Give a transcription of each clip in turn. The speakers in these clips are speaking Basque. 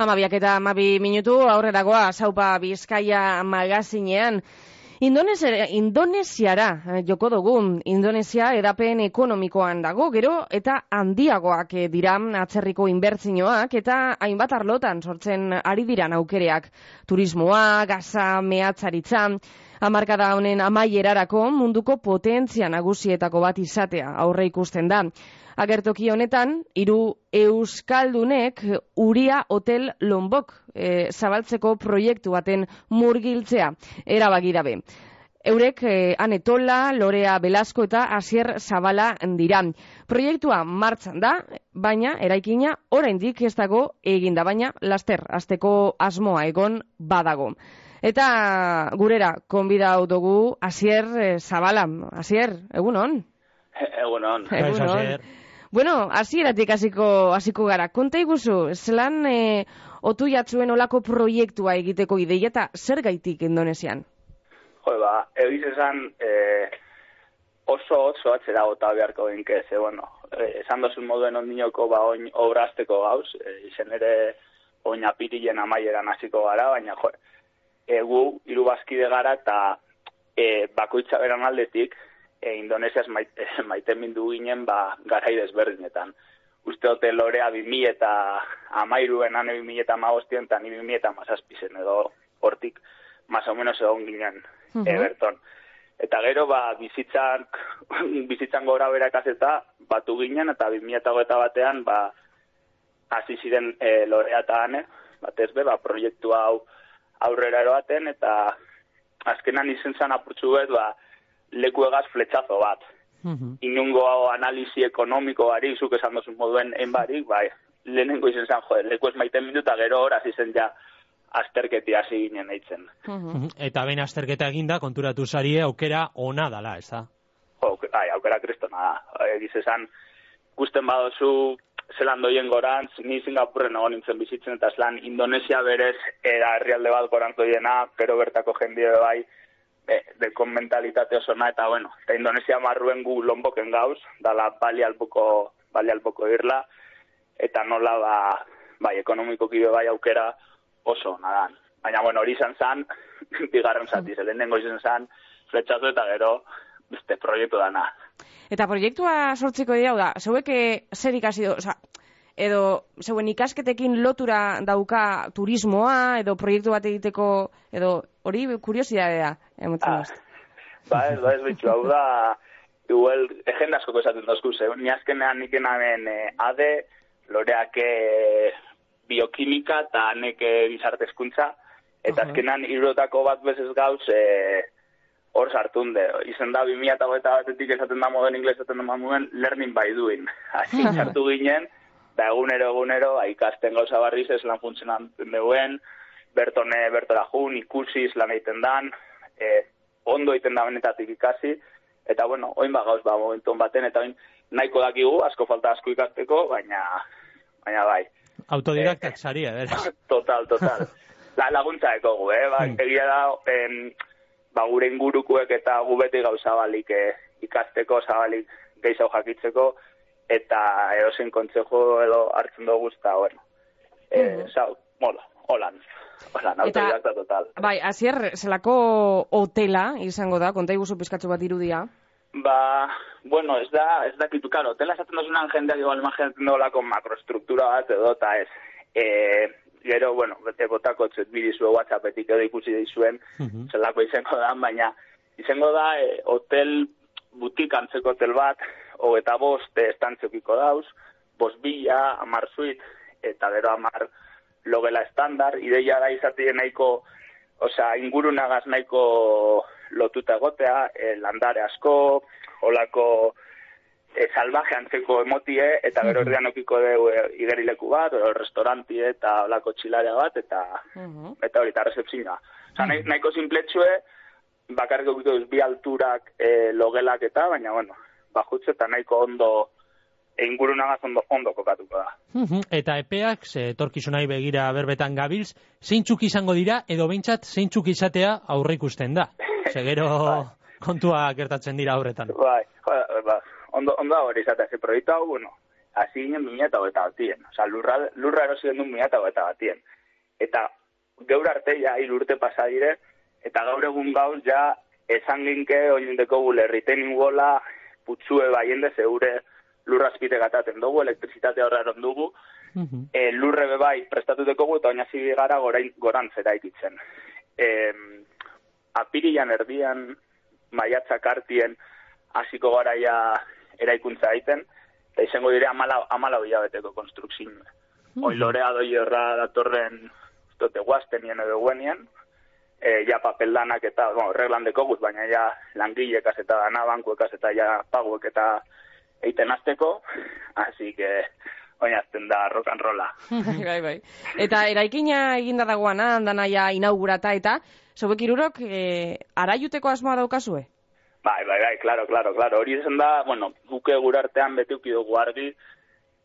Amabiak eta amabi minutu aurreragoa saupa bizkaia magazinean. Indonesia, Indonesiara eh, joko dugu, Indonesia edapen ekonomikoan dago, gero eta handiagoak eh, dira atzerriko inbertzinoak eta hainbat arlotan sortzen ari diran aukereak. Turismoa, gaza, mehatzaritza, Amarkada honen amaierarako munduko potentzia nagusietako bat izatea aurre ikusten da. Agertoki honetan, hiru euskaldunek Uria Hotel Lombok e, zabaltzeko proiektu baten murgiltzea erabagi dabe. Eurek eh, Anetola, Lorea Belasko eta Asier Zabala dira. Proiektua martxan da, baina eraikina oraindik ez dago eginda, baina laster, azteko asmoa egon badago. Eta gurera, konbida hau dugu, Asier eh, Zabala. Asier, egunon? Egunon. Egunon. Bueno, hasieratik hasiko hasiko gara. Konta iguzu, zelan e, otu jatzuen olako proiektua egiteko ideia eta zer gaitik Indonesian? Jo, ba, egiz esan e, oso oso atzera gota beharko genke, ze, bueno, e, esan dozun moduen ondinoko ba, oin obrazteko gauz, e, izen ere oin apirilen amaieran hasiko gara, baina jo, egu irubazkide gara eta e, bakoitza beran aldetik, e, Indonesiaz maite, maite mindu ginen ba, garai desberdinetan. Uste hote lorea bimi eta amairuen ane bimi eta magostien eta ni bimi eta mazazpizen edo hortik más o menos egon ginen uh Berton. Eta gero ba, bizitzan, bizitzan gora berak azeta batu ginen eta bimi eta goeta batean ba, hasi ziren e, lorea eta ane, batez be, ba, proiektu hau aurrera eroaten eta azkenan izen zan apurtzu bet, ba, leku egaz fletxazo bat. Mm Inungo hau analizi ekonomiko bari, zuk esan dozun moduen enbarik, bai, lehenengo izen zan, joder, leku ez maiten minuta gero hor, zen ja, azterketi hasi ginen eitzen. Eta behin azterketa eginda, konturatu zarie, aukera ona dala, ez da? Bai, aukera kristona da. Egiz esan, gusten badozu, zelan doien gorantz, ni Singapurren egon nintzen bizitzen, eta zelan Indonesia berez, era herrialde bat gorantz doiena, pero bertako jendie bai, de kon mentalitate oso na, eta bueno, eta Indonesia marruen gu lomboken gauz, dala bali alboko, bali alboko irla, eta nola ba, bai, ekonomiko kibe bai aukera oso nadan. Baina, bueno, hori izan zan, bigarren zati, zelen dengo izan zan, fletxazo eta gero, beste proiektu dana. Eta proiektua sortziko dira, da, zeuek zer ikasi do, oza, edo zeuen ikasketekin lotura dauka turismoa, edo proiektu bat egiteko, edo hori kuriosidadea, emotzen ah, Ba, ez, ba, ez bitxu, hau da, igual, egen asko esaten dozku, ze, ni azkenean nik enamen eh, ade, loreak eh, biokimika eta neke gizartezkuntza, eta azkenan irotako bat bezez gauz, eh, hor sartun de. Izen da, 2000 eta batetik esaten da moden ingles esaten da moduen, learning by doing. Asi, sartu ginen, eta egunero egunero ba, ikasten gauza barriz ez lan funtzionan duen, bertone, bertora jun, ikusi lan egiten dan, e, ondo egiten da benetatik ikasi, eta bueno, oin ba gauz ba momentu baten, eta oin nahiko dakigu, asko falta asko ikasteko, baina, baina bai. Autodidaktak e, saria, Total, total. La, laguntza eko gu, eh? Ba, hmm. Egia da, em, ba, gure ingurukuek eta gu beti gauza balik eh, ikasteko, zabalik gehiago jakitzeko, eta edozen kontzejo edo hartzen dugu eta, bueno, e, mm -hmm. mola, holan. Holan, autodidakta total. Bai, azier, zelako hotela izango da, konta iguzu pizkatzu bat irudia? Ba, bueno, ez da, ez da kitu, karo, hotela esaten dozunan jendeak igual imaginatzen dugu con makrostruktura bat edo, eta ez. E, gero, bueno, bete botako txet bidizu whatsappetik edo ikusi dizuen, mm -hmm. zelako izango da, baina izango da, e, hotel butik antzeko hotel bat, o eta bost estantzokiko dauz, bost bila, amar zuit, eta gero amar logela estandar, ideia da izatien nahiko, osea, ingurunagaz nahiko lotuta egotea, e, landare asko, olako e, salvaje antzeko emotie, eta gero erdian okiko deu e, igerileku bat, o restauranti eta olako txilaria bat, eta, uh -huh. eta hori, eta recepzioa. Osa, nahiko simpletxue, bakarrik okiko bi alturak e, logelak eta, baina, bueno, bajutze eta nahiko ondo ingurunagaz ondo, ondo kokatuko da. Eta epeak, ze torkizunai begira berbetan gabilz, zeintzuk izango dira, edo behintzat zeintzuk izatea aurre ikusten da. Segero. Kontua gertatzen dira aurretan. Bai, ba, ondo, ondo hori izatea, ze proiektu hau, bueno, hasi ginen 2008 batien. Osa, lurra, lurra erosi genuen 2008 batien. Eta gaur arte ja hiru urte pasa dire, eta gaur egun gauz ja esan ginke oinundeko gule erriten ingola putzue baiende zeure lurrazpite gataten dugu, elektrizitatea horreron dugu, Mhm. e, lurre bebai prestatuteko gu, eta oinazi gara gorain, gorantzera ikitzen. E, apirian erdian, maiatzak artien, hasiko garaia eraikuntza egiten, eta izango dire amala, amala hilabeteko konstrukzin. Hoi lorea doi horra datorren, dote guaztenien edo guenien, e, ja papeldanak eta, bueno, reglan dekogut, baina ja langilekaz eta dana bankuekaz eta ja paguek eta eiten azteko, así que oinazten da rock and rolla. bai, bai. Eta eraikina eginda dagoana, dana ja inaugurata eta, zauek irurok, e, araiuteko asmoa daukazue? Bai, bai, bai, claro, claro, claro. Hori izan da, bueno, guke gure artean beti uki dugu argi,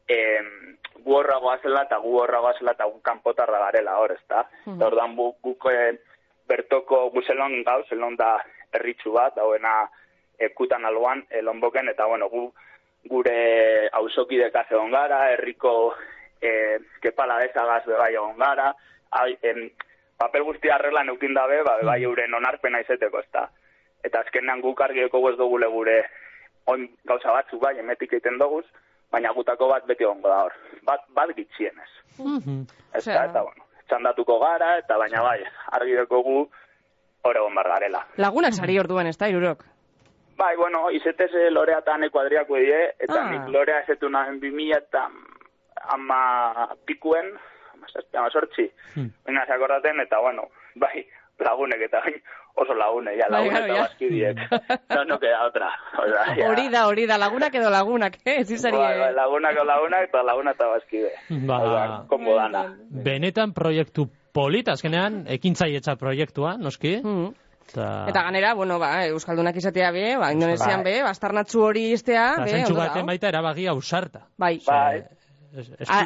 em, gu horra goazela eta gu horra goazela eta gu kanpotarra garela hor, ezta? Mhm. Eta ordan bu, guk eh, bertoko guzelon gau, zelon da erritxu bat, hauena ekutan aloan, elonboken, eta bueno, gu gure hausokidekaz egon gara, herriko eh, kepala ezagaz bebai egon gara, ai, em, papel guztia arreglan eukin dabe, ba, bebai euren onarpena izeteko, ezta? Eta azkenean guk argieko ez dugule gure oin gauza batzuk bai, emetik egiten doguz, baina gutako bat beti egongo da hor. Bat, bat gitxienez. Mhm. Ez Osea- eta bueno, txandatuko gara, eta baina bai, argi gu hor egon bar garela. Lagunak sari orduan, ez da, irurok? Bai, bueno, izetez lorea eta ane kuadriako die, eta Ah. nik lorea ezetu nahen 2000 eta ama pikuen, ama zazpi, ama sortzi, Hmm. baina akordaten, eta bueno, bai, lagunek eta bai, oso lagune, ja, Bai, lagunek claro, eta ja. bazkidiek. no, no queda otra. O sea, ja. Hori da, hori da, lagunak edo lagunak, eh? Ez izari... Bai, bai, lagunak o lagunak eta laguna eta bazkide. Ba. Hau da, Kombo dana. Benetan proiektu polita, azkenean, ekintzaietza proiektua, noski? Mhm. Ta... Eta ganera, bueno, ba, Euskaldunak izatea be, ba, Indonesian Bai. be, bastarnatzu hori iztea, be, ondo baten dago. baita erabagia ausarta. Bai. Bai.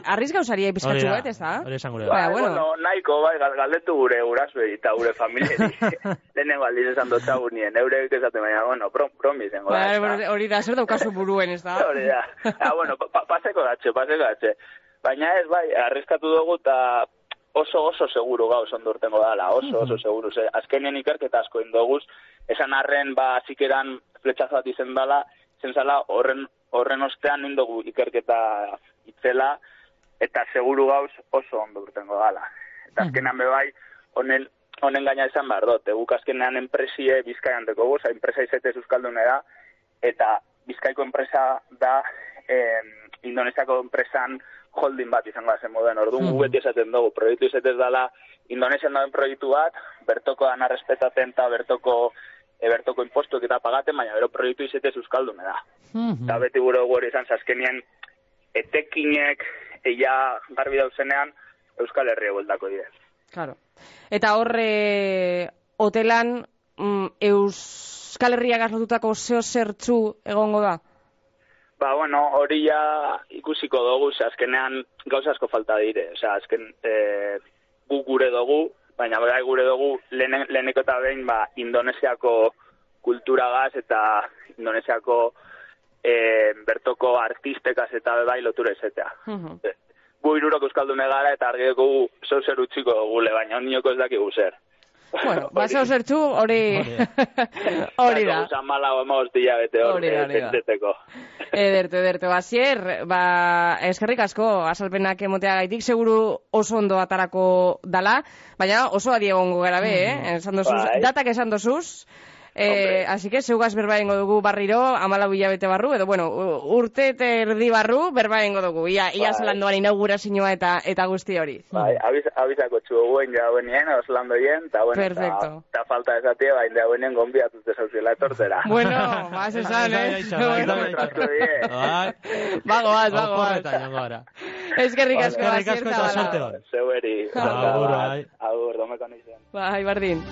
Arriz gauzaria pizkatzu da, bet, ez da? Hori esan gure Bai, da. Bai, bueno. bueno, nahiko, bai, gal- galdetu gure gurasoei eta gure familiari. Lehenengo aldiz esan dut zagunien, eurek esaten baina, bueno, prom, da. Bai, ezta? bueno, hori da, zer daukazu buruen, ez da? Hori da. Ah, bueno, pa- paseko datxe, paseko datxe. Baina ez, bai, arriskatu dugu eta oso oso seguru gauz ondo urtengo dala, oso oso seguru. Ze, azkenien ikerketa asko indoguz, esan arren, ba, zikeran fletxazo bat izen dala, zen zala, horren, horren ostean indogu ikerketa itzela, eta seguru gauz oso ondo urtengo dala. Eta azkenean be bai, honen, honen gaina esan behar dut, guk azkenean enpresie bizkaian deko enpresa izetez euskaldune da, eta bizkaiko enpresa da em, Indonesiako enpresan holding bat izango zen moduen. Orduan, Mhm. gu beti esaten dugu, proiektu izetez dala Indonesian dauen proiektu bat, bertoko dana respetaten eta bertoko e, bertoko impostuek eta pagaten, baina bero proiektu izetez euskaldune da. Mhm. Eta beti gure hori izan, zaskenien etekinek eia garbi dauzenean Euskal Herria bueltako dire. Claro. Eta horre hotelan mm, Euskal Herria gazlotutako zeo zertzu egongo da? Ba, bueno, hori ja ikusiko dugu, ze azkenean gauza asko falta dire. Osea, azken e, gu gure dugu, baina bai gure dugu lehene, leheneko eta behin ba, Indonesiako kulturagaz eta Indonesiako e, bertoko artistekaz eta bai lotura ezetea. Mhm. Gu irurok euskaldune gara eta argeko gu zeu zer utziko dugule, baina ondinoko ez dakigu zer. Bueno, ba zeo zertzu hori... hori da. Gauza mala o emagostia bete hor, Hori tenteteko. Ederto, ederto. Basier, ba, eskerrik asko azalpenak emotea gaitik, seguru oso ondo atarako dala, baina oso adi egongo gara be, eh? Esan dozuz, Bai. datak esan dozuz, Eh, así que zeugaz berba ingo dugu barriro, amala bilabete barru, edo bueno, urte eta erdi barru berba ingo dugu, ia, ia Bai. zelandoan inaugurazioa eta eta guzti hori. Bai, abiz, abizako txugu guen ja buenien, oslando hien, eta bueno, Perfecto. eta falta esatie, bain da buenien gombiatuz desauzila etortzera. Bueno, vas esan, eh? Bai, bai, bai. Bai. Bagoaz, bagoaz. Eskerrik asko, Eskerrik Basier asko eta suerte on. Zeueri. Agur, bai. Agur, domeko nizien. Bai, bardin.